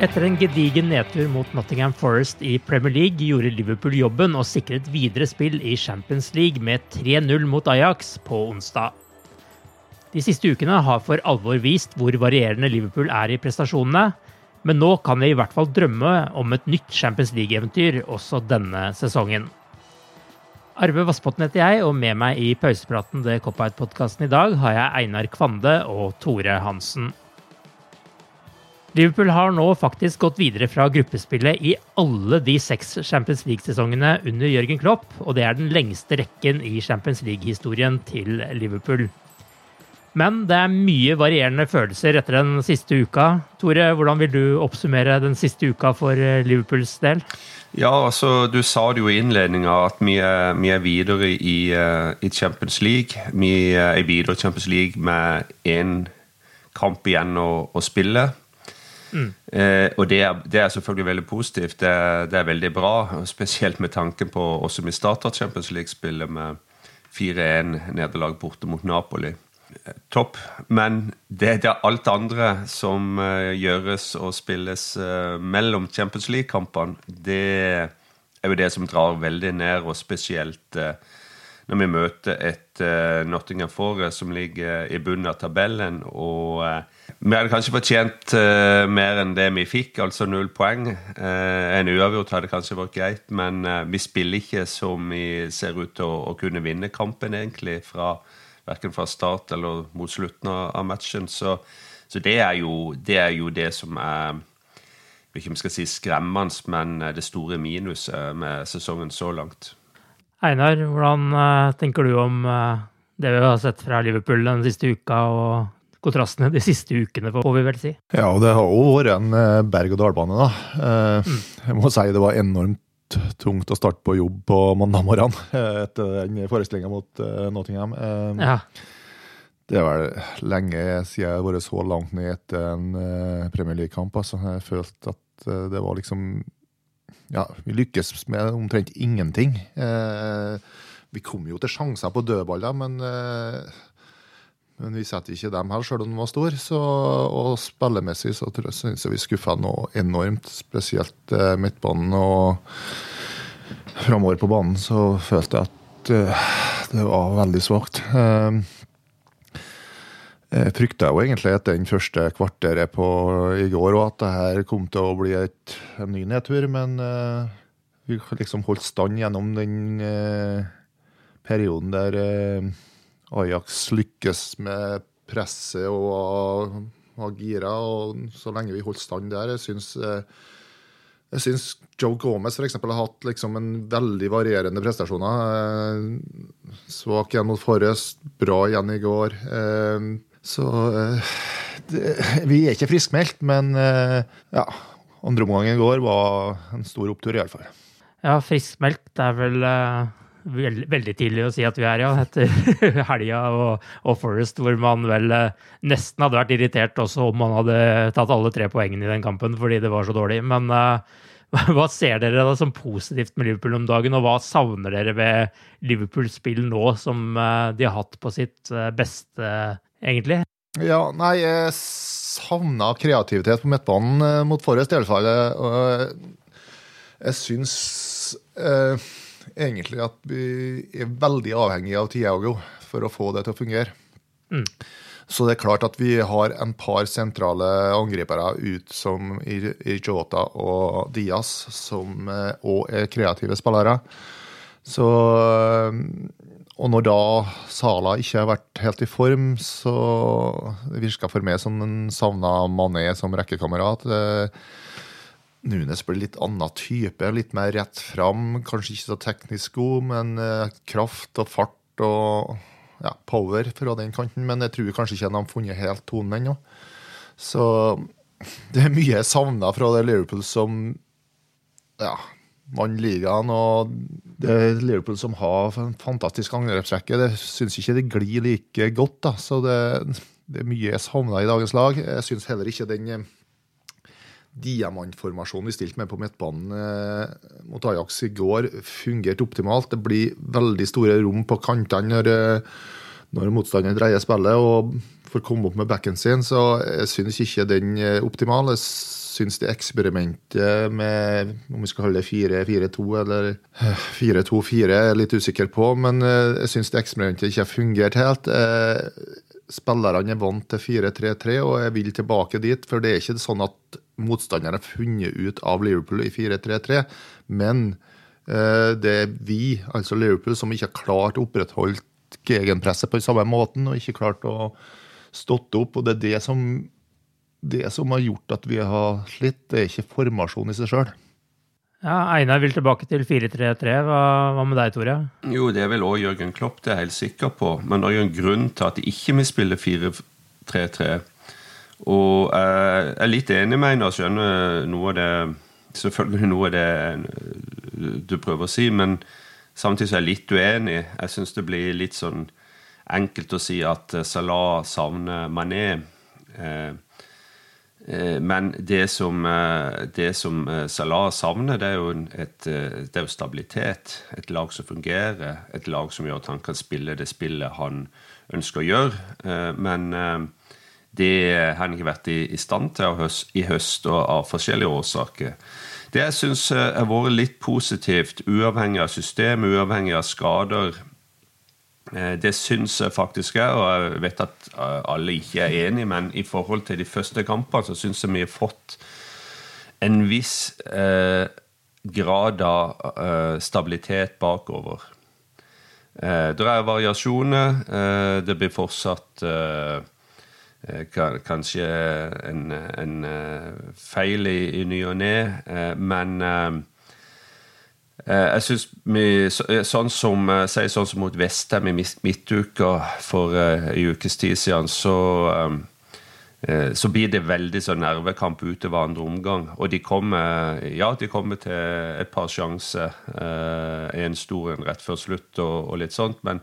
Etter en gedigen nedtur mot Nottingham Forest i Premier League gjorde Liverpool jobben og sikret videre spill i Champions League med 3-0 mot Ajax på onsdag. De siste ukene har for alvor vist hvor varierende Liverpool er i prestasjonene, men nå kan vi i hvert fall drømme om et nytt Champions League-eventyr også denne sesongen. Arve Vassbotn heter jeg, og med meg i pausepraten til Cop-Out-podkasten i dag har jeg Einar Kvande og Tore Hansen. Liverpool har nå faktisk gått videre fra gruppespillet i alle de seks Champions League-sesongene under Jørgen Klopp, og det er den lengste rekken i Champions League-historien til Liverpool. Men det er mye varierende følelser etter den siste uka. Tore, hvordan vil du oppsummere den siste uka for Liverpools del? Ja, altså Du sa det jo i innledninga at vi er, vi er videre i, uh, i, Champions League. Vi er videre i Champions League med én kamp igjen å, å spille. Eh, og det er, det er, selvfølgelig veldig positivt. Det er, det er, veldig bra, spesielt med tanke på også vi starter Champions League-spillet med 4-1-nederlag borte mot Napoli. Topp. Men det, det, er alt andre som uh, gjøres og spilles uh, mellom Champions League-kampene, det er jo det som drar veldig ned, og spesielt uh, når vi møter et Nottingham Forest som ligger i bunnen av tabellen. og vi hadde kanskje fortjent uh, mer enn det vi fikk, altså null poeng. Uh, en uavgjort hadde kanskje vært greit, men uh, vi spiller ikke som vi ser ut til å, å kunne vinne kampen, egentlig. Fra, verken fra start eller mot slutten av matchen. Så, så det, er jo, det, er jo, det som er ikke om jeg skal si skremmende, men det store minuset med sesongen så langt. Einar, hvordan tenker du om det vi har sett fra Liverpool den siste uka? og kontrastene de siste ukene, får vi vel si. Ja, det har jo vært en eh, berg-og-dal-bane, da. Eh, mm. Jeg må si det var enormt tungt å starte på jobb på mandag morgen eh, etter den forestillinga mot Nottingham. Ja. Det er vel lenge siden jeg har vært så langt ned etter en Premier League-kamp. Altså. Jeg følte at det var liksom Ja, vi lykkes med omtrent ingenting. Vi kom jo til sjanser på dødballer, men men vi setter ikke dem her, sjøl om de var store. Så, og spillemessig så syns jeg vi skuffa noe enormt. Spesielt eh, midtbanen og framover på banen så følte jeg at eh, det var veldig svakt. Eh, frykta jo egentlig etter den første kvarteret på i går og at det her kom til å bli et, en ny nedtur, men uh, vi liksom holdt stand gjennom den uh, perioden der uh, Ajax lykkes med presset og var gira. Og så lenge vi holdt stand der, jeg syns eh, Jeg syns Joe Gomez for eksempel, har hatt liksom en veldig varierende prestasjoner. Svak igjen mot Forrest, bra igjen i går. Så det, vi er ikke friskmeldt, men ja. Andre omgang i går var en stor opptur, iallfall. Ja, friskmeldt er vel Veldig, tidlig å si at vi er, ja, etter helga og, og, Forest, hvor man vel eh, nesten hadde vært irritert også om man hadde tatt alle tre poengene i den kampen fordi det var så dårlig. Men hva ser dere da som positivt med Liverpool om dagen, og hva savner dere ved Liverpools spill nå, som de har hatt på sitt beste, egentlig? Ja, nei, jeg savna kreativitet på midtbanen mot Forrest, i alle fall. Jeg syns egentlig at vi er veldig avhengig av Tiago for å få det til å fungere. Mm. Så det er klart at vi har en par sentrale angripere ut som Jota og Diaz, som òg eh, er kreative spillere. Så Og når da Sala ikke har vært helt i form, så virka for meg som en savna Mané som rekkekamerat. Nunes blir litt annen type, litt mer rett fram. Kanskje ikke så teknisk god, men eh, kraft og fart og ja, power fra den kanten. Men jeg tror kanskje ikke de har funnet helt tonen ennå. Så det er mye savna fra det Liverpool som ja, vant ligaen. Og det er Liverpool som har en fantastisk angrepsrekke. Det syns ikke det glir like godt. da, Så det, det er mye savna i dagens lag. Jeg syns heller ikke den diamantformasjonen vi stilte med på midtbanen eh, mot Ajax i går, fungerte optimalt. Det blir veldig store rom på kantene når, eh, når motstanderen dreier spillet og får komme opp med backen sin, så jeg syns ikke den er optimal. Jeg syns det eksperimentet med om vi skal holde 4-4-2 eller 4-2-4 er jeg litt usikker på, men eh, jeg syns det eksperimentet ikke har fungert helt. Eh, spillerne er vant til 4-3-3, og jeg vil tilbake dit. For det er ikke sånn at motstanderen har funnet ut av Liverpool i 4-3-3, men eh, det er vi, altså Liverpool, som ikke har klart å opprettholde gegenpresset på den samme måten, og ikke klart å stått opp. og Det er det som, det som har gjort at vi har slitt. Det er ikke formasjon i seg sjøl. Ja, Einar vil tilbake til 4-3-3. Hva, hva, med deg, Tore? Jo, det er vel òg Jørgen Klopp, det er jeg helt sikker på. Men det er jo en grunn til at de ikke vil spille 4-3-3. Og jeg er litt enig med Einar, skjønner noe av det Selvfølgelig noe av det du prøver å si, men samtidig er jeg litt uenig. Jeg syns det blir litt sånn enkelt å si at Salah savner Mané. Eh, men det som, eh, det som Salah savner, det er, jo et, det er jo stabilitet. Et lag som fungerer. Et lag som gjør at han kan spille det spillet han ønsker å gjøre. Men det har han ikke vært i, stand til i høst, og av forskjellige årsaker. Det jeg syns eh, har vært litt positivt, uavhengig av system, uavhengig av skader, eh, det syns jeg faktisk er, og jeg vet at eh, alle ikke er enige, men i forhold til de første kampene så syns jeg vi har fått en viss eh, grad av eh, stabilitet bakover. Eh, det er variasjoner. det blir fortsatt Eh, kanskje en, en eh, feil i, i ny og ne, eh, men jeg syns vi Sånn som Si sånn som mot Vestheim i midtuka for en ukes tid siden, så så blir det veldig sånn nervekamp utover andre omgang. Og de kommer ja, de kommer til et par sjanser. En stor en rett før slutt og, og litt sånt. Men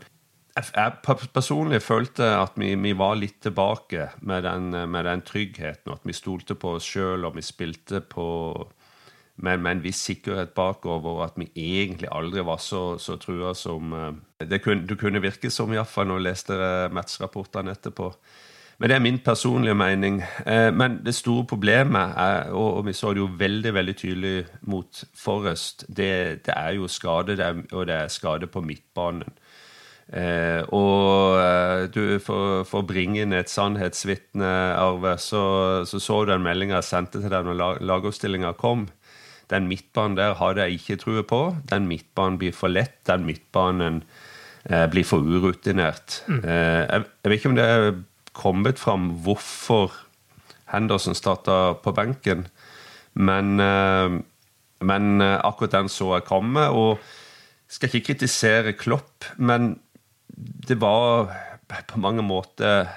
jeg personlig følte at vi, vi, var litt tilbake med den, med den tryggheten. At vi stolte på oss sjøl, og vi spilte på med, med, en viss sikkerhet bakover. At vi egentlig aldri var så, så trua som eh, det kunne, Du kunne virke som, iallfall når jeg leste matchrapportene etterpå. Men det er min personlige mening. Eh, men det store problemet, er, og vi så det jo veldig veldig tydelig mot Forrest, det, det er jo skade, og det er skade på midtbanen. Eh, og eh, du, for, for, å bringe inn et sannhetsvitne, Arve, så, så, så du den meldinga jeg sendte til deg når lag, lagoppstillinga kom. Den midtbanen der hadde jeg ikke trua på. Den midtbanen blir for lett. Den midtbanen eh, blir for urutinert. Mm. Eh, jeg, jeg, vet ikke om det er kommet fram hvorfor Henderson starta på benken, men eh, men akkurat den så jeg komme. Og skal ikke kritisere Klopp, men det var på mange måter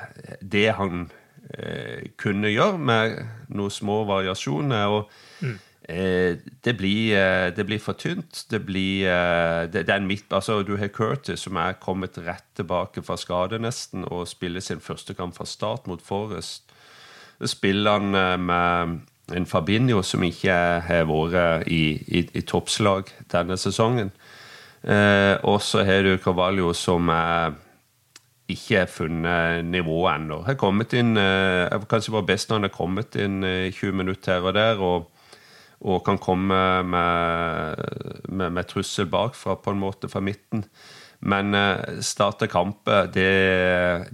det han eh, kunne gjøre, med noen små variasjoner. og mm. Eh, det, blir, eh, det, blir, for tynt. Det blir eh, det, er en midt, altså Du har Curtis, som er kommet rett tilbake fra skade nesten, og spiller sin første kamp fra start mot Forest. Spiller han med en Fabinho som ikke har vært i, i, i toppslag denne sesongen. Og så har du Carvalho som er ikke funnet nivået ennå. Har kommet inn Kanskje var best når han har kommet inn 20 eh, minutter her og der. og og kan komme med, med, med, trussel bakfra, på en måte, fra midten. Men uh, starte kamper, det,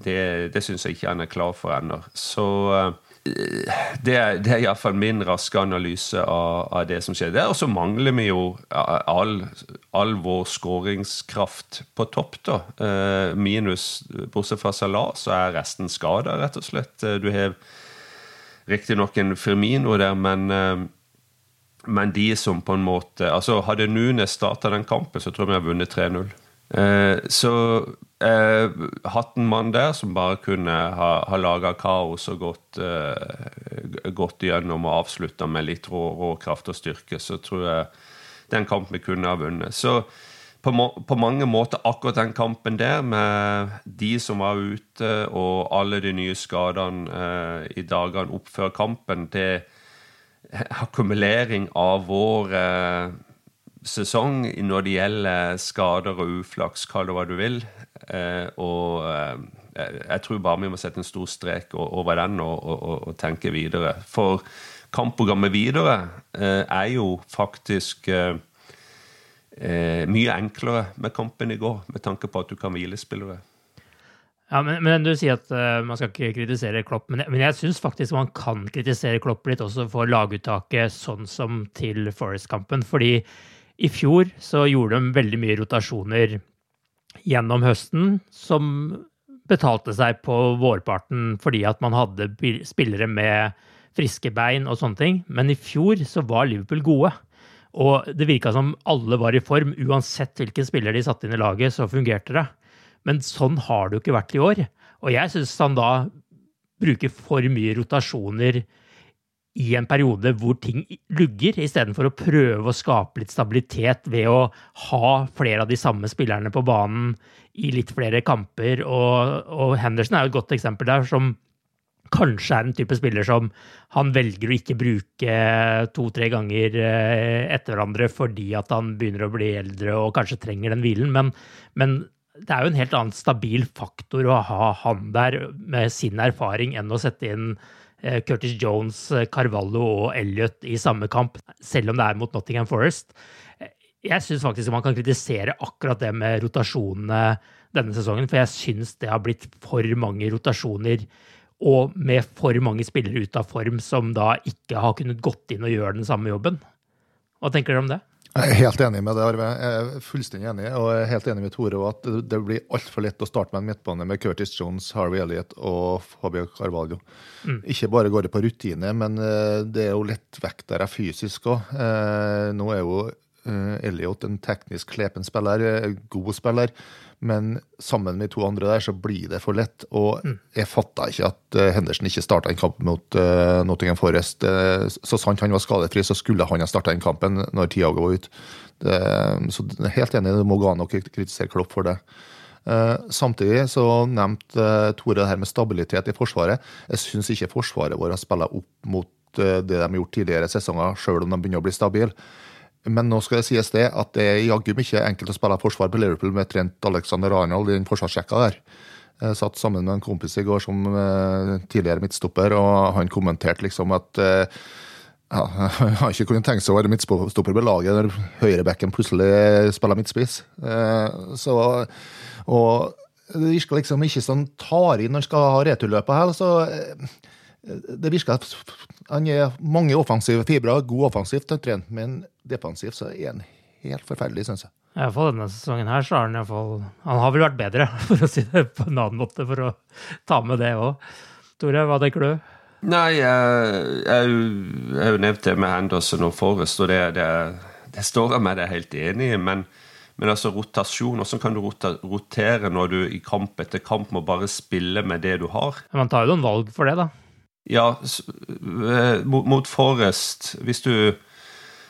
det, det syns jeg ikke han er klar for ennå. Så uh, det, er, det er iallfall min raske analyse av, av, det som skjer. Og så mangler vi jo all, all vår skåringskraft på topp, da. Eh, minus Bortsett fra Salah, så er resten skada, rett og slett. Eh, du har riktignok en Firmino der, men eh, men de som på en måte altså Hadde Nunes starta den kampen, så tror jeg vi har vunnet 3-0. Eh, så eh, hatt en mann der som bare kunne ha, ha laga kaos og gått, eh, gått gjennom og avslutta med litt rå, kraft og styrke, så tror jeg den kampen vi kunne ha vunnet. Så på, på, mange måter akkurat den kampen der, med de som var ute, og alle de nye skadene eh, i dagene opp før kampen, det akkumulering av vår eh, sesong når det gjelder skader og uflaks, kall det hva du vil. Eh, og eh, jeg tror bare vi må sette en stor strek over den og, og, og tenke videre. For kampprogrammet videre eh, er jo faktisk eh, eh, mye enklere med kampen i går, med tanke på at du kan hvile spillere. Ja, men, men, Du sier at uh, man skal ikke kritisere Klopp, men, men jeg syns faktisk man kan kritisere Klopp litt også for laguttaket sånn som til Forest-kampen. Fordi i fjor så gjorde de veldig mye rotasjoner gjennom høsten som betalte seg på vårparten fordi at man hadde spillere med friske bein og sånne ting. Men i fjor så var Liverpool gode. Og det virka som alle var i form. Uansett hvilken spiller de satte inn i laget, så fungerte det. Men sånn har det jo ikke vært i år. Og jeg syns han da bruker for mye rotasjoner i en periode hvor ting lugger, istedenfor å prøve å skape litt stabilitet ved å ha flere av de samme spillerne på banen i litt flere kamper. Og, og Henderson er jo et godt eksempel der, som kanskje er en type spiller som han velger å ikke bruke to-tre ganger eh, etter hverandre fordi at han begynner å bli eldre og kanskje trenger den hvilen. Men, men det er jo en helt annen stabil faktor å ha han der med sin erfaring enn å sette inn Eh, Curtis Jones, eh, Carvalho og Elliot i samme kamp, selv om det er mot Nottingham Forest. Eh, jeg syns faktisk man kan kritisere akkurat det med rotasjonene denne sesongen, for jeg syns det har blitt for mange rotasjoner. Og med for mange spillere ute av form som da ikke har kunnet gått inn og gjøre den samme jobben. Hva tenker dere om det? Jeg er helt enig med det, Arve. Jeg er fullstendig enig. Og jeg er helt enig med Tore at det blir altfor lett å starte med en midtbane med Curtis Jones, Harvey Elliot og Fabio Carvalho. Mm. Ikke bare går det på rutine, men eh, det er jo lettvektere fysisk òg. Eh, nå er jo eh, Elliot en teknisk klepen spiller, god spiller. Men sammen med to andre der så blir det for lett. Og mm. jeg fatta ikke at uh, Henderson ikke starta en kamp mot uh, Nottingham Forest. Uh, så sant han var skadefri, så skulle han ha starta den kampen når Tiago var ute. Så helt enig, det må gå an å kritisere Klopp for det. Samtidig så nevnte Tore det her med stabilitet i Forsvaret. Jeg syns ikke Forsvaret vårt har spilla opp mot det de har gjort tidligere sesonger, sjøl om de begynner å bli stabile. Men nå skal det sies det at det er jaggu ikke enkelt å spille forsvar på Liverpool med Trent Alexander Arnold i den forsvarssjekka der. Jeg satt sammen med en kompis i går som uh, tidligere midtstopper, og han kommenterte liksom at uh, ja, Han har ikke kunnet tenke seg å være midtstopper på laget når høyrebekken plutselig spiller midtspiss. Uh, så, og det virker liksom ikke sånn tar inn når han skal ha returløpet her. så det virker han er mange offensive fibre, god offensivt, men defensivt så er han helt forferdelig, syns jeg. Iallfall denne sesongen her, så har han iallfall Han har vel vært bedre, for å si det på en annen måte, for å ta med det òg. Tore, hva tenker du? Nei, jeg har jo nevnt det med Henderson og Forrest, og det, det, det står jeg meg det er helt enig i. Men, men, altså rotasjon, hvordan kan du rotere når du i kamp etter kamp må bare spille med det du har? Man tar jo noen valg for det, da. Ja, eh, mot, Forrest Hvis du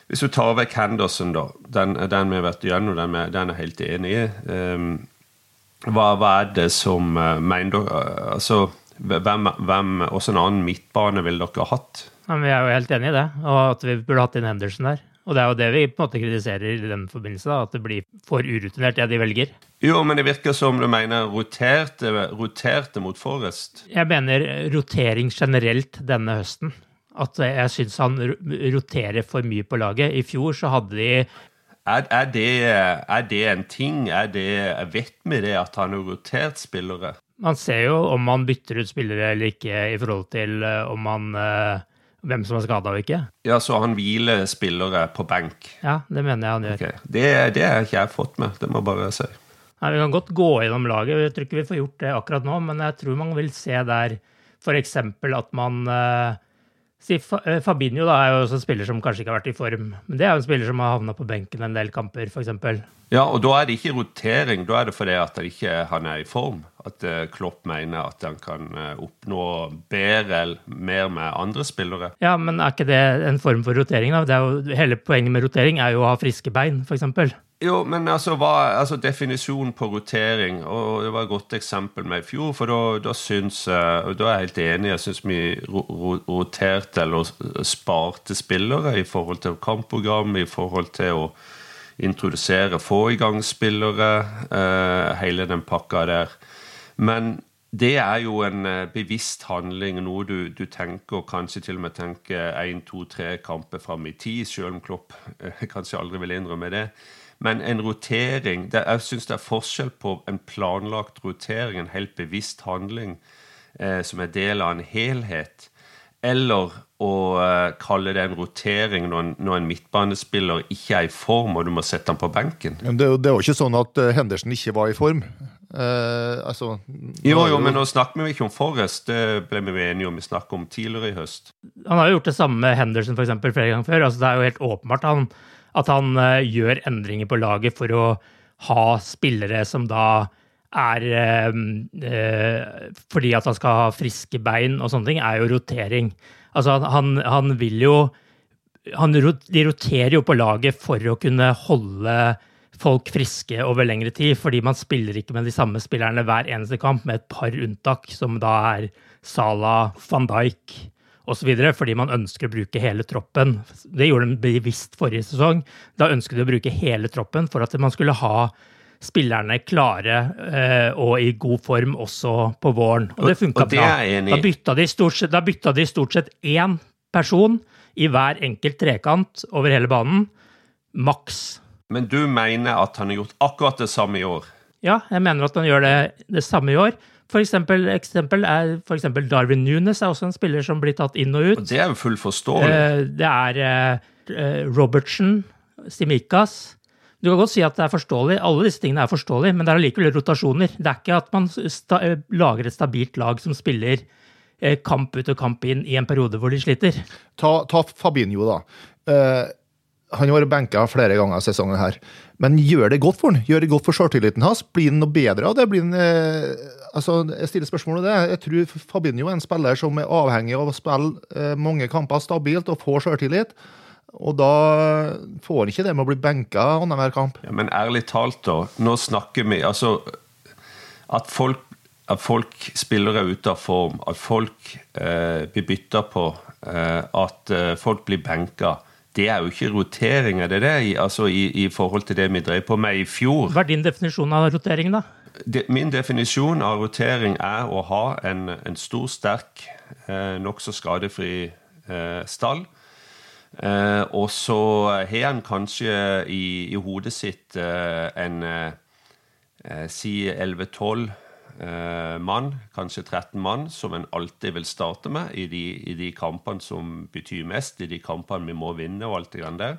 hvis du tar vekk Henderson, da, den, den vi har vært igjennom, den, den er helt enig i. Um, hva, hva, er det som uh, mener dere Altså, hvem, hvem også en annen midtbane ville dere hatt? Ja, vi er jo helt enig i det, og at vi burde hatt inn Henderson der. Og det er jo det vi på en måte kritiserer i den forbindelse, da, at det blir for urutinert, det de velger. Jo, men det virker som du mener roterte, roterte mot Forrest. Jeg mener rotering generelt denne høsten at jeg syns han roterer for mye på laget. I fjor så hadde de er, er, det, er det, en ting? Er det, vet vi det at han har rotert spillere? Man ser jo om man bytter ut spillere eller ikke i forhold til eh, om man eh, hvem som er skada og ikke. Ja, Så han hviler spillere på benk? Ja, det mener jeg han gjør. Okay. Det, det har ikke jeg fått med, det må jeg bare si. Nei, Vi kan godt gå gjennom laget, jeg tror ikke vi får gjort det akkurat nå, men jeg tror man vil se der f.eks. at man uh, Eh, Fabinho da, er jo også en spiller som kanskje ikke har vært i form. Men det er jo en spiller som har havna på benken en del kamper, f.eks. Ja, og da er det ikke rotering. Da er det fordi at han ikke han er i form. At eh, Klopp mener at han kan eh, oppnå bedre eller mer med andre spillere. Ja, men er ikke det en form for rotering? da? Jo, hele poenget med rotering er jo å ha friske bein, f.eks. Jo, men altså, hva, altså definisjonen på rotering og Det var et godt eksempel med i fjor. For da, da syns og da er jeg helt enig. Jeg syns vi roterte eller sparte spillere i forhold til kampprogram, i forhold til å introdusere, få i gang spillere. Eh, hele den pakka der. Men det er jo en eh, bevisst handling, noe du, du tenker, og kanskje til og med tenker én, to, tre kamper fram i tid, selv om Klopp eh, kanskje aldri vil innrømme det. Men en rotering det, Jeg syns det er forskjell på en planlagt rotering, en helt bevisst handling eh, som er del av en helhet, eller å eh, kalle det en rotering når en, når en, midtbanespiller ikke er i form og du må sette ham på benken. Men det, det er jo ikke sånn at uh, Henderson ikke var i form. Uh, altså, jo, jo, men nå snakker vi ikke om Forrest. Det ble vi enige om vi snakket om tidligere i høst. Han har jo gjort det samme med Henderson for eksempel, flere ganger før. Altså, det er jo helt åpenbart han at han uh, gjør endringer på laget for å ha spillere som da er uh, uh, Fordi at han skal ha friske bein og sånne ting, er jo rotering. Altså, han, han vil jo han, De roterer jo på laget for å kunne holde folk friske over lengre tid, fordi man spiller ikke med de samme spillerne hver eneste kamp, med et par unntak, som da er Salah, van Dijk osv. fordi man ønsker å bruke hele troppen. Det gjorde de bevisst forrige sesong. Da ønsket de å bruke hele troppen for at man skulle ha spillerne klare eh, og i god form også på våren. Og det funka bra. Da bytta, de stort sett, da bytta de stort sett én person i hver enkelt trekant over hele banen. Maks. Men du mener at han har gjort akkurat det samme i år? Ja, jeg mener at han gjør det, det samme i år. For eksempel, eksempel er for eksempel Darwin Nunes er også en spiller som blir tatt inn og ut. Og det er jo fullt forståelig. Eh, det er eh, Robertsen, Simikas Du kan godt si at det er forståelig. Alle disse tingene er forståelig, men det er allikevel rotasjoner. Det er ikke at man eh, lager et stabilt lag som spiller kamp ut og kamp inn i en periode hvor de sliter. Ta, ta Fabinho, da. Han har vært benka flere ganger sesongen her. Men gjør det godt for han? Gjør det godt for sjøltilliten hans? Blir han noe bedre av det? Blir han, eh, altså, jeg stiller spørsmål om det. Jeg tror Fabinho er en spiller som er avhengig av å spille eh, mange kamper stabilt og få sjøltillit. Og da får han ikke det med å bli benka annenhver kamp. Ja, men ærlig talt, da. Nå snakker vi Altså, at folk, at folk spiller er ute av form, at folk eh, blir bytta på, eh, at eh, folk blir benka det er jo ikke rotering, er det det? I, altså i, i, forhold til det vi drev på med i fjor. Hva er din definisjon av rotering, da? Min definisjon av rotering er å ha en, en stor, sterk, eh, nokså skadefri eh, stall. Eh, og så har han kanskje i, i hodet sitt eh, en si 11-12 eh, mann, kanskje 13 mann, som en alltid vil starte med i de, i de, kampene som betyr mest, i de kampene vi må vinne og alt det grann der.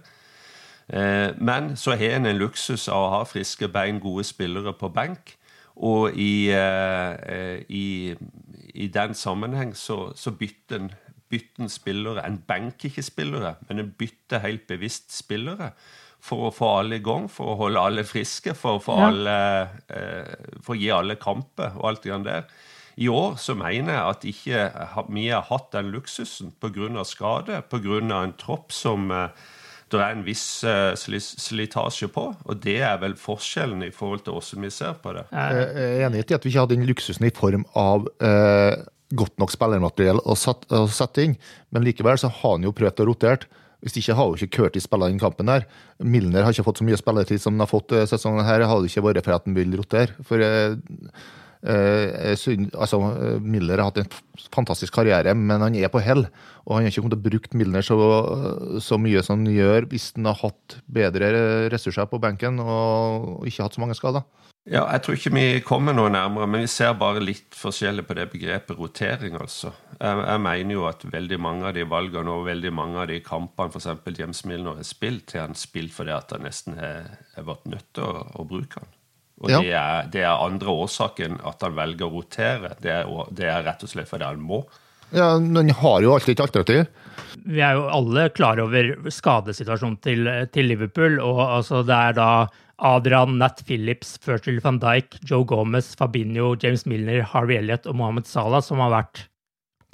Eh, men så har en en luksus av å ha friske bein, gode spillere på benk. Og i, eh, i, i den sammenheng så, så bytter en bytter spillere. En benker ikke spillere, men en bytter helt bevisst spillere. For å få alle i gang, for å holde alle friske, for å, få ja. alle, eh, for å gi alle kamper og alt det der. I år så mener jeg at ikke vi har hatt den luksusen pga. skade, pga. en tropp som eh, det er en viss uh, slitasje på. Og det er vel forskjellen i forhold til hvordan vi ser på det. Jeg er enig i at vi ikke hadde den luksusen i form av uh, godt nok spillermateriell å, sette inn, men likevel så har han jo prøvd å rotere. Hvis ikke har jo ikke Curtis spilla den kampen der. Milner har ikke fått så mye spilletid som han har fått sesongen her. Hadde det ikke vært for at han vil rotere. For uh, Eh, altså, Miller har hatt en fantastisk karriere, men han er på hell. Og han har ikke kommet til å bruke Milner så, så, mye som han gjør hvis han har hatt bedre ressurser på benken og ikke hatt så mange skader. Ja, Jeg tror ikke vi kommer noe nærmere, men vi ser bare litt forskjellig på det begrepet rotering. altså. Jeg, jeg mener jo at veldig mange av de valgene og veldig mange av de kampene f.eks. James Milner har spilt, har han spilt fordi at han nesten har vært nødt til å, å bruke han. Og ja. det, er, det, er, andre årsaken at han velger å rotere. Det er, det er rett og slett fordi han må. Ja, Men han har jo alltid et alternativ. Vi er jo alle klar over skadesituasjonen til, til Liverpool. og altså Det er da Adrian, Nat Phillips, Fertil van Dijk, Joe Gomez, Fabinho, James Milner, Harvey Elliot og Mohammed Salah som har vært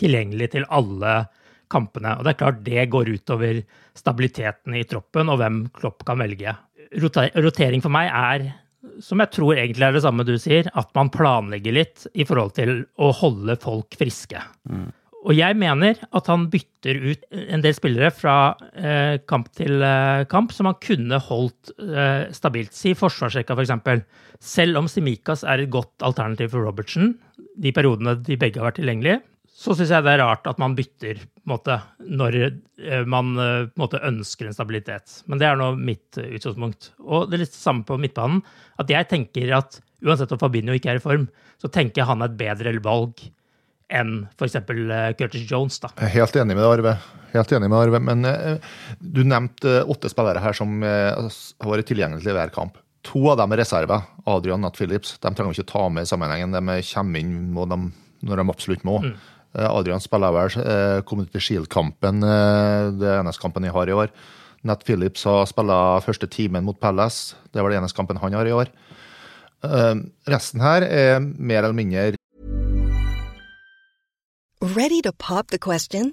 tilgjengelig til alle kampene. Og det er klart det går utover stabiliteten i troppen og hvem Klopp kan velge. Rotering for meg er som jeg tror egentlig er det samme du sier, at man planlegger litt i forhold til å holde folk friske. Mm. Og jeg mener at han bytter ut en del spillere fra eh, kamp til eh, kamp som han kunne holdt eh, stabilt. Si forsvarsrekka, f.eks. Selv om Simikas er et godt alternativ for Robertsen, de periodene de begge har vært tilgjengelige, så syns jeg det er rart at man bytter måte, når eh, man eh, måte, ønsker en stabilitet. Men det er nå mitt eh, utgangspunkt. Og det er litt samme på midtbanen. At jeg tenker at uansett om Fabinho ikke er i form, så tenker jeg han er et bedre valg enn f.eks. Curtis Jones. da. Helt enig med deg, Arve. Helt enig med Arve. Men uh, du nevnte åtte spillere her som uh, har vært tilgjengelige i hver kamp. To av dem er reserver. Adrian Nat Phillips. De trenger vi ikke ta med i sammenhengen. De kommer inn når de, når de absolutt må. Mm. Eh, Adrian spiller vel eh, Community Shield-kampen, eh, det eneste kampen jeg har i år. Nat Phillips har spilt første timen mot Palace. Det var den eneste kampen han har i år. Resten her er mer eller mindre Ready to pop the question?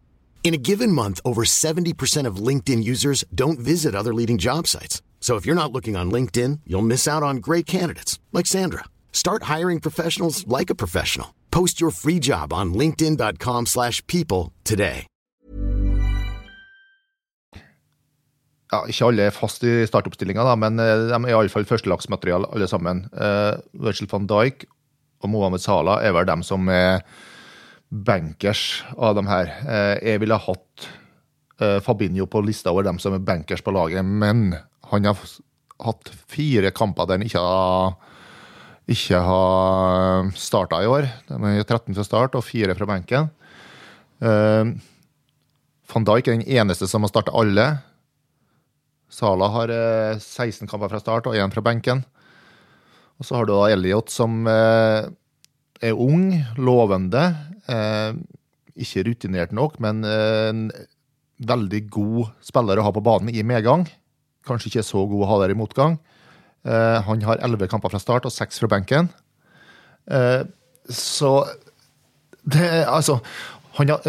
In a given month, over 70% of LinkedIn users don't visit other leading job sites. So if you're not looking on LinkedIn, you'll miss out on great candidates like Sandra. Start hiring professionals like a professional. Post your free job on linkedin.com/people today. Ja, ikke alle er fast i startoppstillinga, men eh, de er iallfall førstelagsmateriale alle sammen. Uh, Virgil van Dijk og Mohammed Salah er vel dem som er bankers av dem her. Uh, jeg ville hatt uh, Fabinho på lista over dem som er bankers på laget, men han har hatt fire kamper der han ikke har ikke har starta i år. De er 13 fra start og fire fra benken. Uh, Van Dijk er den eneste som har starta alle. Sala har 16 kamper fra start og én fra benken. Og så har du da Elliot, som er ung, lovende. Uh, ikke rutinert nok, men en veldig god spiller å ha på banen i medgang. Kanskje ikke så god å ha der i motgang. Uh, han har elleve kamper fra start og seks fra benken. Så det Altså, han har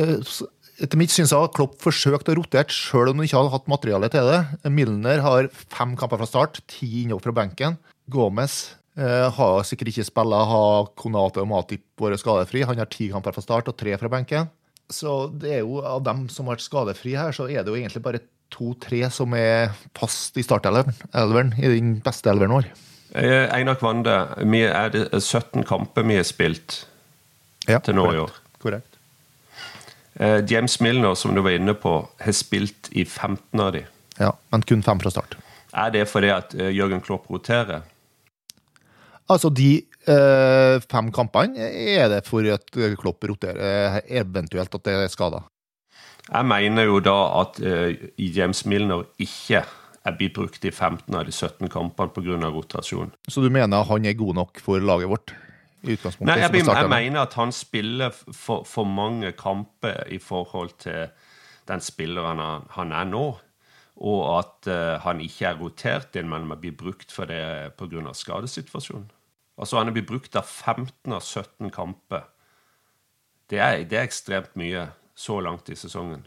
Etter mitt syn har Klopp forsøkt å rotere, selv om han ikke har hatt materiale til det. Milner har fem kamper fra start, ti innover fra benken. Gomez har sikkert ikke spilla, har Konate og Matip vært skadefri. Han har ti kamper fra start og tre fra benken. Så det er jo av dem som har vært skadefri her, så er det jo egentlig bare to-tre som er fast i startelveren i den beste elveren vår. Einar Kvande, er det 17 kamper vi har spilt ja, til nå i år. Korrekt. James Milner, som du var inne på, har spilt i 15 av de. Ja, men kun fem fra start. Er det fordi at Jørgen Klopp roterer? Altså, de eh, fem kampene er det for at Klopp roterer, eventuelt at det er skada. Jeg mener jo da at uh, James Milner ikke er blitt brukt i 15 av de 17 kampene pga. rotasjon. Så du mener han er god nok for laget vårt? i utgangspunktet? Nei, jeg, jeg, jeg mener at han spiller for, for, mange kamper i forhold til den spilleren han, han er nå. Og at uh, han ikke er rotert inn, men blir brukt for det pga. skadesituasjonen. Altså Han er blitt brukt av 15 av 17 kamper. Det er, det er ekstremt mye så langt i sesongen.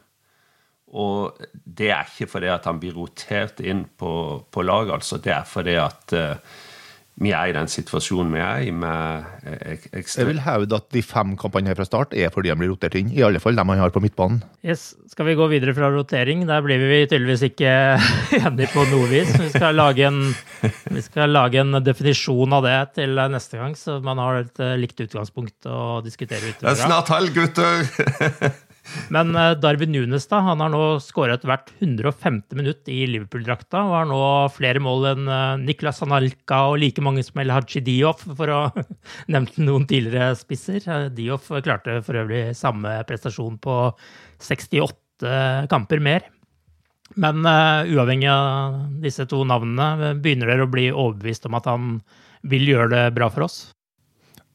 Og det er ikke fordi at han blir rotert inn på, på laget, altså. Det er fordi at uh, vi er i den situasjonen vi er i. med ek Jeg vil hevde at de fem kampene her fra start er fordi de blir rotert inn. I alle fall dem man har på midtbanen. Yes. Skal vi gå videre fra rotering? Der blir vi tydeligvis ikke enige på noe vis. Vi skal, lage en, vi skal lage en definisjon av det til neste gang, så man har et eh, likt utgangspunkt å diskutere utover. Det er snart helg, gutter! Men eh, Darwin Nunes da, han har nå skåret hvert 105. minutt i Liverpool-drakta og har nå flere mål enn eh, Niklas Analka og like mange som El Haji Dioff, for å nevne noen tidligere spisser. Eh, Dioff klarte for øvrig samme prestasjon på 68 kamper mer. Men uh, uavhengig av disse to navnene, begynner dere å bli overbevist om at han vil gjøre det bra for oss?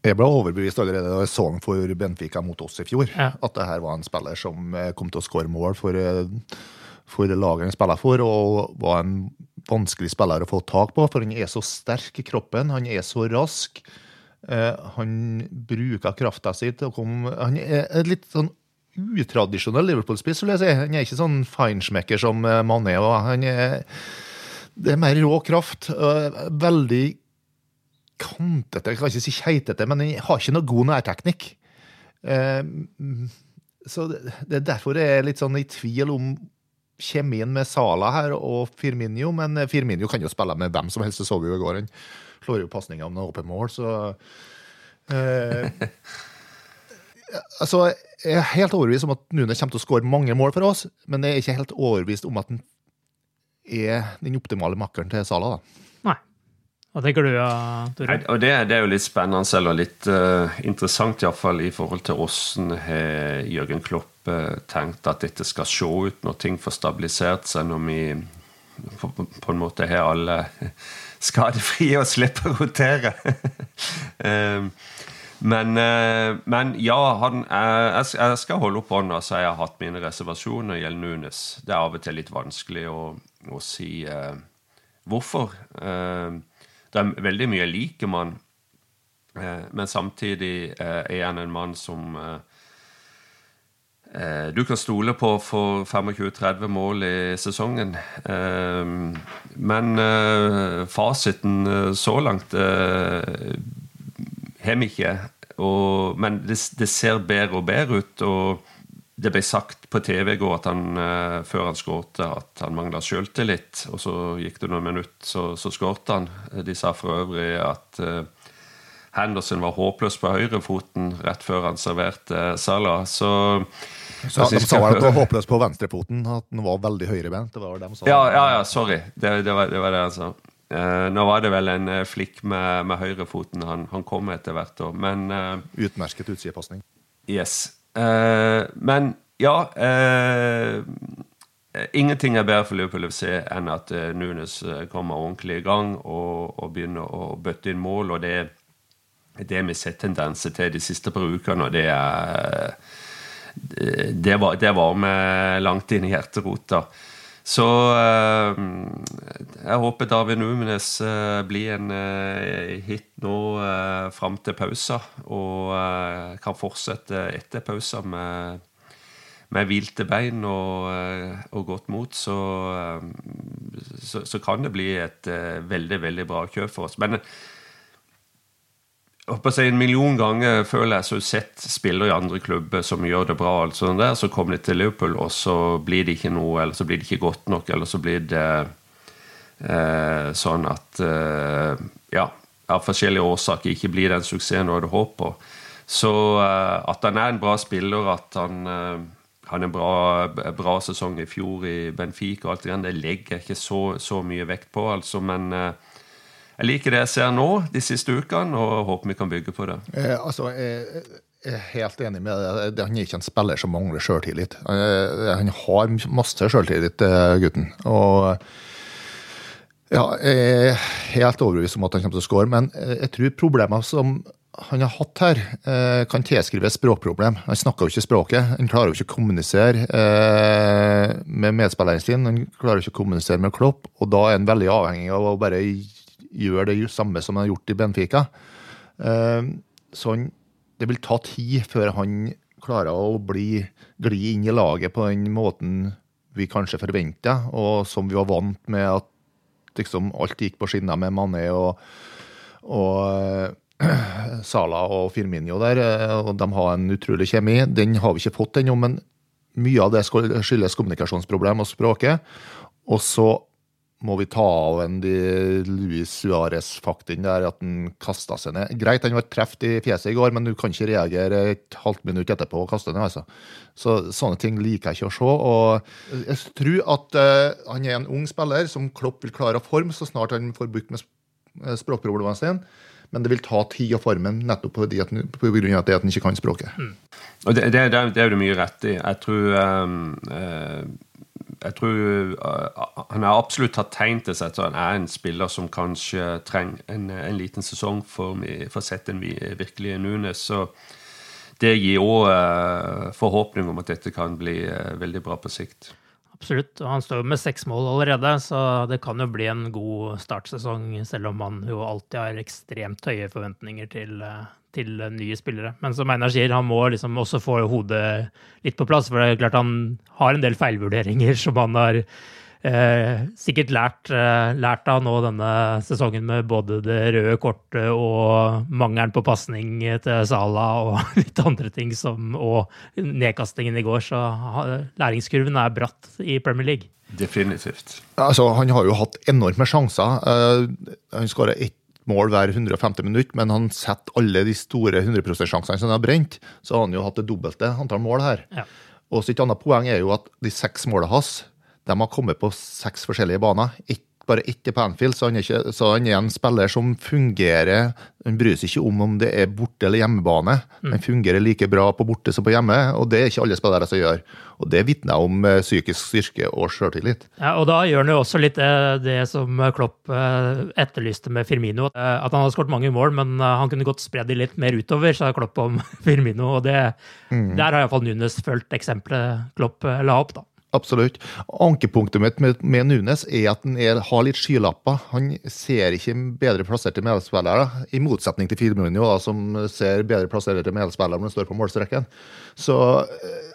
Jeg ble overbevist allerede da jeg så han for Benfica mot oss i fjor. Ja. At det her var en spiller som eh, kom til å skåre mål for, eh, for laget han spiller for, og var en vanskelig spiller å få tak på. For han er så sterk i kroppen, han er så rask. Eh, han bruker krafta si til å komme Han er litt sånn utradisjonell Liverpool-spiss, vil jeg si. Han er ikke sånn feinschmecker som Mané. Han er, det er mer rå kraft. Veldig kantete, jeg kan ikke si keitete, men den har ikke noe god nærteknikk. Eh, så det er derfor jeg er litt sånn i tvil om kjemien med Sala her og Firminio, men Firminio kan jo spille med hvem som helst, det så vi jo i går. Han slår jo pasninger om noe åpent mål, så eh, Altså, jeg er helt overbevist om at Nune kommer til å skåre mange mål for oss, men jeg er ikke helt overbevist om at han er den optimale makkeren til Sala. da. Hva det du, Tore? Og det, det, er jo litt spennende eller litt uh, interessant iallfall i forhold til hvordan Jørgen Klopp uh, tenkt at dette skal se ut når ting får stabilisert seg, når vi på, på en måte har alle skadefrie og slipper å rotere. um, Men, eh, men ja, han, jeg, jeg, skal holde opp hånda så jeg har hatt mine reservasjoner gjelder Nunes. Det er av og til litt vanskelig å, å si eh, hvorfor. Uh, det er veldig mye like liker med uh, men samtidig er han en mann som du kan stole på for 25-30 mål i sesongen. Men fasiten så langt har vi ikke. Men det, ser bedre og bedre ut. og det ble sagt på TV i går at han, uh, før han skårte, at han mangla sjøltillit. Og så gikk det noen minutter, så, så skårte han. De sa for øvrig at uh, Henderson var håpløs på høyrefoten rett før han serverte uh, Salah. Så, så De sa at han var håpløs på venstrefoten, at han var veldig høyrebent. Ja, ja, ja, sorry. Det, det, var, det var det han sa. Uh, nå var det vel en flikk med, med høyrefoten han, han kom etter hvert år, men uh, Utmerket utsidepasning. Yes. Men ja Ingenting er bedre for Liverpool FC enn at Nunes kommer ordentlig i gang og, og, begynner å bøtte inn mål. og det det vi har sett tendenser til de siste par ukene, og det er det var, det varmer langt inn i hjerterota. Så eh, jeg håper David Numenes eh, blir en eh, hit nå fram til pausa, og kan fortsette etter pausa med, med hvilte bein og, og, godt mot, så, så, så, kan det bli et veldig, veldig bra kjøp for oss. Men håper jeg, en million ganger føler jeg så sett spillere i andre klubber som gjør det bra, altså der, så kommer de til Liverpool, og så blir det ikke noe, eller så blir det ikke godt nok, eller så blir det eh, sånn at eh, ja, av forskjellige årsaker ikke blir den suksessen du hadde håpet på. Så eh, at han er en bra spiller, at han eh, han en bra, bra sesong i fjor i Benfica, og alt det, det legger jeg ikke så, så mye vekt på, altså, men eh, jeg liker det jeg ser nå de siste ukene, og håper vi kan bygge på det. Eh, altså, jeg, er helt enig med deg. Han er ikke en spiller som mangler sjøltillit. Eh, han har masse sjøltillit, eh, gutten. Og ja, jeg er helt overbevist om at han kommer til å skåre, men jeg tror problemer som han har hatt her, kan kan tilskrives språkproblem. Han snakker jo ikke språket. Han klarer jo ikke å kommunisere med medspilleren sin. Han klarer ikke å kommunisere med Klopp, og da er han veldig avhengig av å bare gjør det samme som han har gjort i Benfica. Så han, det vil ta tid før han klarer å bli, gli inn i laget på den måten vi kanskje forventa, og som vi var vant med at liksom alt gikk på skinner med Mané og, og Sala og Firminio der, eh, og de har en utrolig kjemi. Den har vi ikke fått ennå, men mye av det skyldes kommunikasjonsproblem og språket. Og så må vi ta av en de Luis Suárez-fakten der at han kasta seg ned. Greit, han var truffet i fjeset i går, men du kan ikke reagere et halvt minutt etterpå og kaste ned. altså. Så Sånne ting liker jeg ikke å se. og Jeg tror at uh, han er en ung spiller som Klopp vil klare å forme så snart han får bukt med eh, språkproblemene sine. Men det vil ta tid å forme nettopp på, de at, han ikke kan språket. Mm. Og det, det, det, det, er det mye rett i. Jeg tror um, uh, jeg tror uh, han har absolutt tatt tegn til seg at han er en spiller som kanskje trenger en, en liten sesong for, for å sette en virkelig Nunes. Så det gir òg uh, forhåpning om at dette kan bli uh, veldig bra på sikt. Absolutt. og Han står jo med seks mål allerede, så det kan jo bli en god startsesong, selv om man jo alltid har ekstremt høye forventninger til, til nye spillere. Men som Einar sier, han må liksom også få hodet litt på plass. For det er klart han har en del feilvurderinger som han har eh, sikkert lært, eh, lært, av nå denne sesongen med både det røde kortet og mangelen på pasning til Sala og litt andre ting som Og nedkastingen i går. Så læringskurven er bratt i Premier League. Definitivt. Altså, han har jo hatt enorme sjanser. Uh, han skåra ett mål hver 150 minutt, men han setter alle de store 100 %-sjansene som han har brent, så har han jo hatt det dobbelte antall mål her. Ja. Og sitt annet poeng er jo at de seks målene hans de har kommet på seks forskjellige baner. Ett bare ett på Anfield, så han, er ikke, så han er en spiller som fungerer Han bryr seg ikke om om det er borte- eller hjemmebane. Mm. Han fungerer like bra på borte som på hjemme, og det er ikke alle spillere som gjør. Og Det vitner om eh, psykisk styrke og sjøltillit. Ja, og da gjør han jo også litt eh, det som Klopp eh, etterlyste med Firmino. At han hadde skåret mange mål, men han kunne godt spredd de litt mer utover, sa Klopp om Firmino. og det, mm. Der har iallfall Nunes fulgt eksempelet Klopp la opp. da. Absolutt. Ankepunktet mitt med, med Nunes er at han er, har litt skylapper. Han ser ikke bedre plasserte medspillere, i motsetning til Firmino, da, som ser bedre plasserte medspillere når han står på målstreken. Så eh,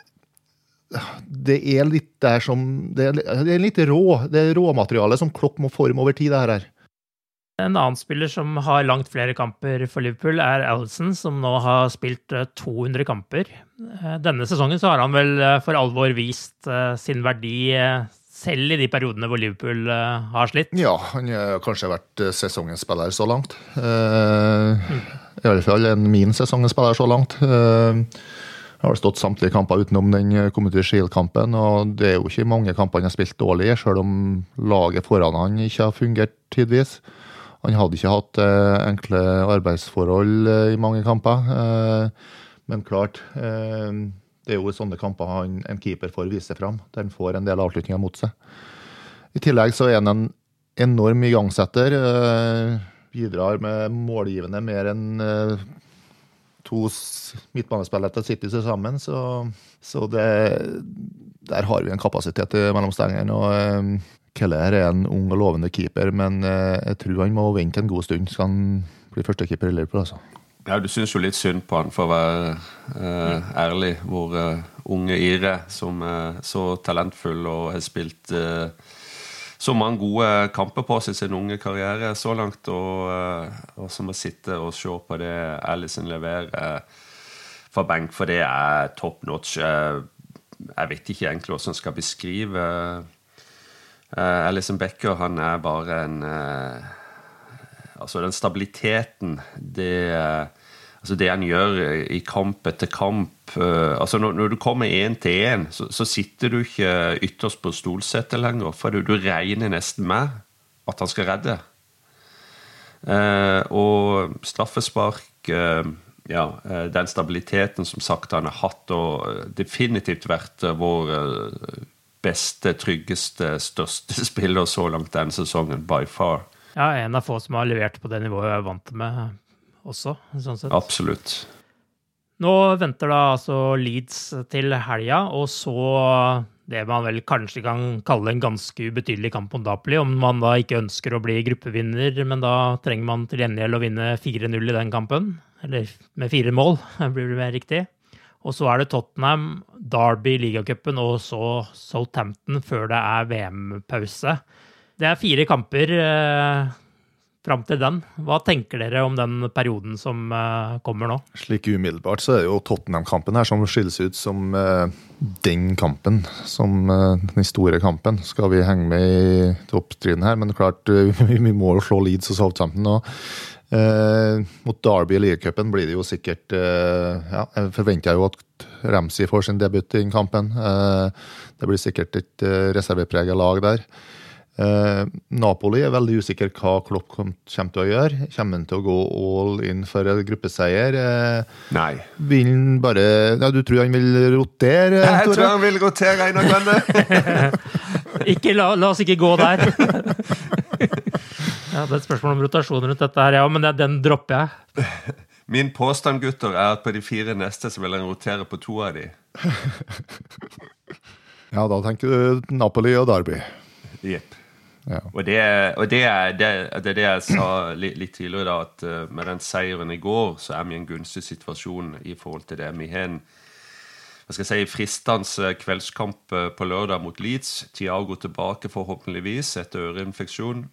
det er litt der som Det er, litt rå. Det er råmaterialet som Klopp må forme over tid, det her. En annen spiller som har langt flere kamper for Liverpool, er Alison, som nå har spilt 200 eh, kamper. Eh, denne sesongen så har han vel eh, for alvor vist sin verdi selv i de periodene hvor Liverpool har slitt? Ja, han har kanskje vært sesongens spiller så langt. I alle fall en min sesongens spiller så langt. Jeg har stått samtlige kamper utenom den Community Shield-kampen, og det er jo ikke mange kamper han har spilt dårlig, i, selv om laget foran han ikke har fungert tidvis. Han hadde ikke hatt eh, enkle arbeidsforhold eh, i mange kamper. Eh, men klart, det er jo i sånne kamper han, en keeper får vise seg fram, der han får en del avslutninger mot seg. I tillegg så er han en enorm igangsetter. Bidrar med målgivende mer enn to midtbanespillere til City til sammen. Så, så det, der har vi en kapasitet mellom stengene. og Keller er en ung og lovende keeper, men eh, jeg tror han må vente en god stund skal han bli førstekeeper i Liverpool. altså. Ja, Du syns jo litt synd på han, for å være uh, ærlig. Hvor uh, unge Ire, som er så talentfull og har spilt uh, så mange gode kamper på seg sin unge karriere så langt, og, og som å sitte og se på det Alison leverer fra benk, for det er top notch. Jeg vet ikke egentlig hvordan jeg skal beskrive Alison Becker han er bare en Altså, den stabiliteten det, altså det han gjør i kamp etter kamp uh, altså når, når, du kommer én til én, så, så, sitter du ikke ytterst på stolsetet lenger, for du, du, regner nesten med at han skal redde. og straffespark ja, den stabiliteten som sagt han har hatt, og definitivt vært vår beste, tryggeste, største spiller så langt denne sesongen, by far. Ja, en av få som har levert på det nivået jeg er vant med også, sånn sett. Absolutt. Nå venter da altså Leeds til helga, og så det man vel kanskje kan kalle en ganske ubetydelig kamp mot Napoli, om man da ikke ønsker å bli gruppevinner, men da trenger man til gjengjeld å vinne 4-0 i den kampen. Eller med fire mål, blir det mer riktig. Og så er det Tottenham, Derby ligacupen og så Southampton før det er VM-pause. Det er fire kamper eh, fram til den. Hva tenker dere om den perioden som eh, kommer nå? Slik umiddelbart så er det jo Tottenham-kampen her som skilles ut som eh, den kampen. Som eh, den store kampen. Skal vi henge med i toppstriden her? Men klart, vi må jo slå Leeds og Southampton nå. Eh, mot Derby i ligacupen blir det jo sikkert ja, Jeg forventer jo at Ramsey får sin debut i den kampen. Det blir sikkert et eh, reservepreget lag der. Eh, Napoli er veldig usikker hva Klopp kommer til å gjøre. Kommer han til å gå all in for en gruppeseier? Eh, Nei. Vil han bare ja, Du tror han vil rotere? Jeg tror han vil rotere, Einar Grønne. ikke, la, la oss ikke gå der. Ja, Det er et spørsmål om rotasjon rundt dette her, ja, men den dropper jeg. Min påstand gutter, er at på de fire neste så vil han rotere på to av de. ja, da tenker du Napoli og Derby. Jepp. Og, det, og det, er, det, det, er det jeg sa litt, litt tidligere, da, at uh, med den seieren i går, så er vi i en gunstig situasjon i forhold til det. Vi har en hva skal jeg si, fristende kveldskamp eh, på lørdag mot Leeds. Tiago tilbake forhåpentligvis etter øreinfeksjon.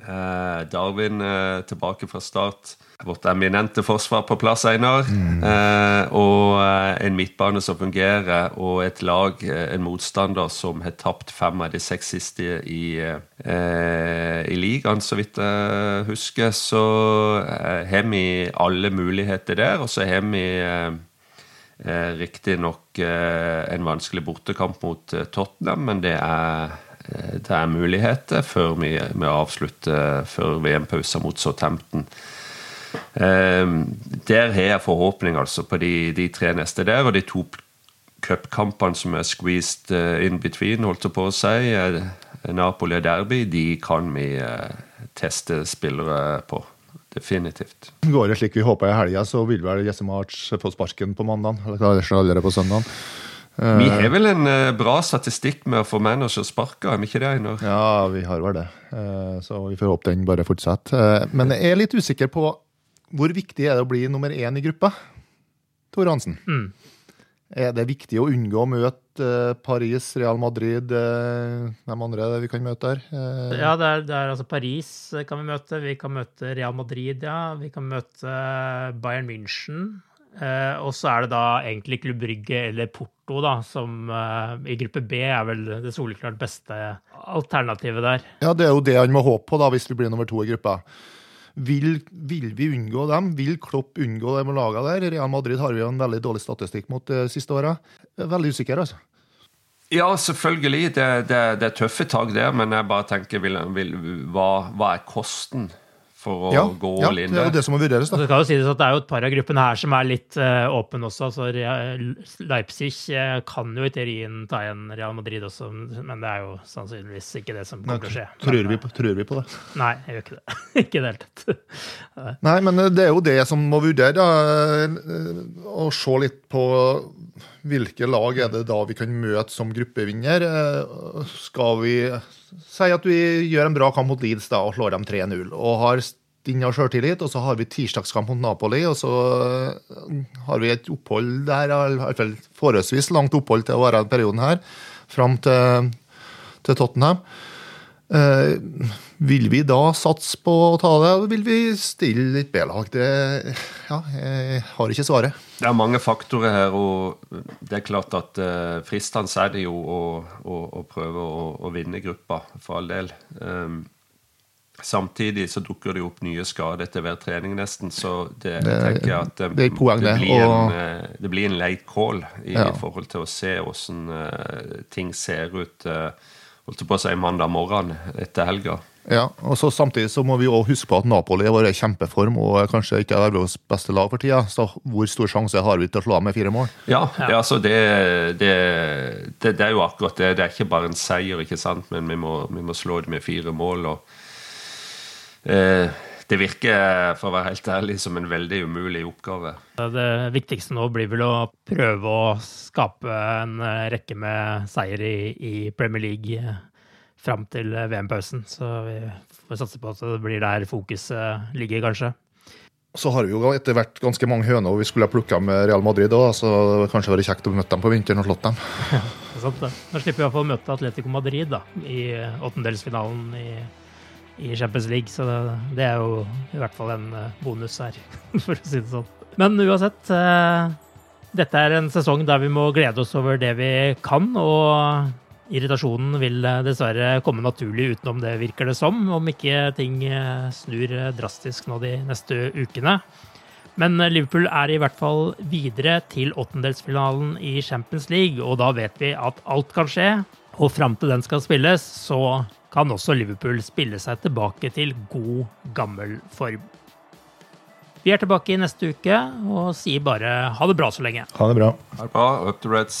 Eh, Darwin eh, tilbake fra start. Vårt eminente forsvar på plass, Einar. Mm. Eh, og en midtbane som fungerer, og et lag, en motstander, som har tapt fem av de seks siste i, i ligaen, så vidt jeg husker. Så har vi alle muligheter der, og så har vi eh, riktignok en vanskelig bortekamp mot Tottenham, men det er det er muligheter før vi, vi avslutter før VM-pausen mot Southampton. Der har jeg forhåpning altså på de, de tre neste der, og de to cupkampene som er squeezed in between, holdt jeg på å si. Napoli og Derby, de kan vi teste spillere på. Definitivt. Går det slik vi håper i helga, så vil vel Jesse March få sparken på mandag. Eller allerede på søndag. Vi har vel en bra statistikk med å få manager sparka, er vi ikke det, Einar? Ja, vi har vel det. Så vi får håpe den bare fortsetter. Men jeg er litt usikker på hvor viktig er det å bli nummer én i gruppa? Tore Hansen. Mm. Er det viktig å unngå å møte Paris, Real Madrid, hvem andre vi kan møte der? Ja, det er, det er, altså Paris kan vi møte. Vi kan møte Real Madrid, ja. Vi kan møte Bayern München. Og så er det da egentlig Klubb Brygge eller Porto, da, som i gruppe B er vel det soleklart beste alternativet der. Ja, det er jo det han må håpe på, da, hvis vi blir nummer to i gruppa. Vil, vil, vi unngå dem? Vil Klopp unngå de lagene der? Real Madrid har vi jo en veldig dårlig statistikk mot de siste åra. Veldig usikker, altså. Ja, selvfølgelig. Det, det, det er tøffe tak der, men jeg bare tenker vil, vil, hva, hva, er kosten for å ja, gå ja, all in det er jo det som må vurderes. da. Det kan jo sies at det er jo et par av gruppene her som er litt uh, åpne også. altså Leipzig uh, kan jo i teorien ta igjen Real Madrid også, men det er jo sannsynligvis ikke det som kommer til å skje. Tror vi, på, tror vi på det? Nei, jeg gjør ikke det. ikke i det hele tatt. Nei, men det er jo det som må vurdere, da. Å se litt på hvilke lag er det da vi kan møte som gruppevinner? Skal vi si at vi gjør en bra kamp mot Leeds da, og slår dem 3-0, og har stinna sjøltillit, og så har vi tirsdagskamp mot Napoli, og så har vi et opphold der, i hvert fall forholdsvis langt opphold til å være i perioden her, fram til, til Tottenham. Eh, vil vi da satse på å ta det, eller vil vi stille litt B-lag? Ja, jeg har ikke svaret. Det er mange faktorer her, og det er klart at eh, fristende er det jo å, å, å prøve å, å, vinne gruppa, for all del. Um, samtidig så dukker det opp nye skader etter hver trening, nesten, så det, det tenker jeg at um, det, poeng, det, blir og... en, uh, det blir en late call i, ja. forhold til å se åssen uh, ting ser ut. Uh, holdt på å si mandag morgen etter helga. Ja, og så Samtidig så må vi også huske på at Napoli har vært i kjempeform og kanskje ikke er Europas beste lag for tida. Så hvor stor sjanse har vi til å slå av med fire mål? Ja, det, altså det, det, det, er jo akkurat det. Det er ikke bare en seier, ikke sant? men vi må, vi må slå det med fire mål. og eh, det virker for å være helt ærlig, som en veldig umulig oppgave. Det viktigste nå blir vel å prøve å skape en rekke med seier i, i Premier League fram til VM-pausen. Så vi får satse på at det blir der fokuset ligger, kanskje. Så har vi jo etter hvert ganske mange høner, vi skulle ha plukka med Real Madrid òg, så det var kanskje vært kjekt å møte dem på vinteren og slått dem. Ja, det er sant det. Da slipper vi iallfall å møte Atletico Madrid da, i åttendelsfinalen i i Champions League, så det, er jo i hvert fall en eh, bonus her, for å si det sånn. Men uansett, eh, dette er en sesong der vi må glede oss over det vi kan, og irritasjonen vil eh, dessverre komme naturlig utenom det, virker det som, om ikke ting snur drastisk nå de neste ukene. Men Liverpool er i hvert fall videre til åttendelsfinalen i Champions League, og da vet vi at alt kan skje. Og fram til den skal spilles, så kan også Liverpool spille seg tilbake til god, gammel form. Vi er tilbake i neste uke og sier bare ha det bra så lenge. Ha det bra. Ha det bra. Up to Reds.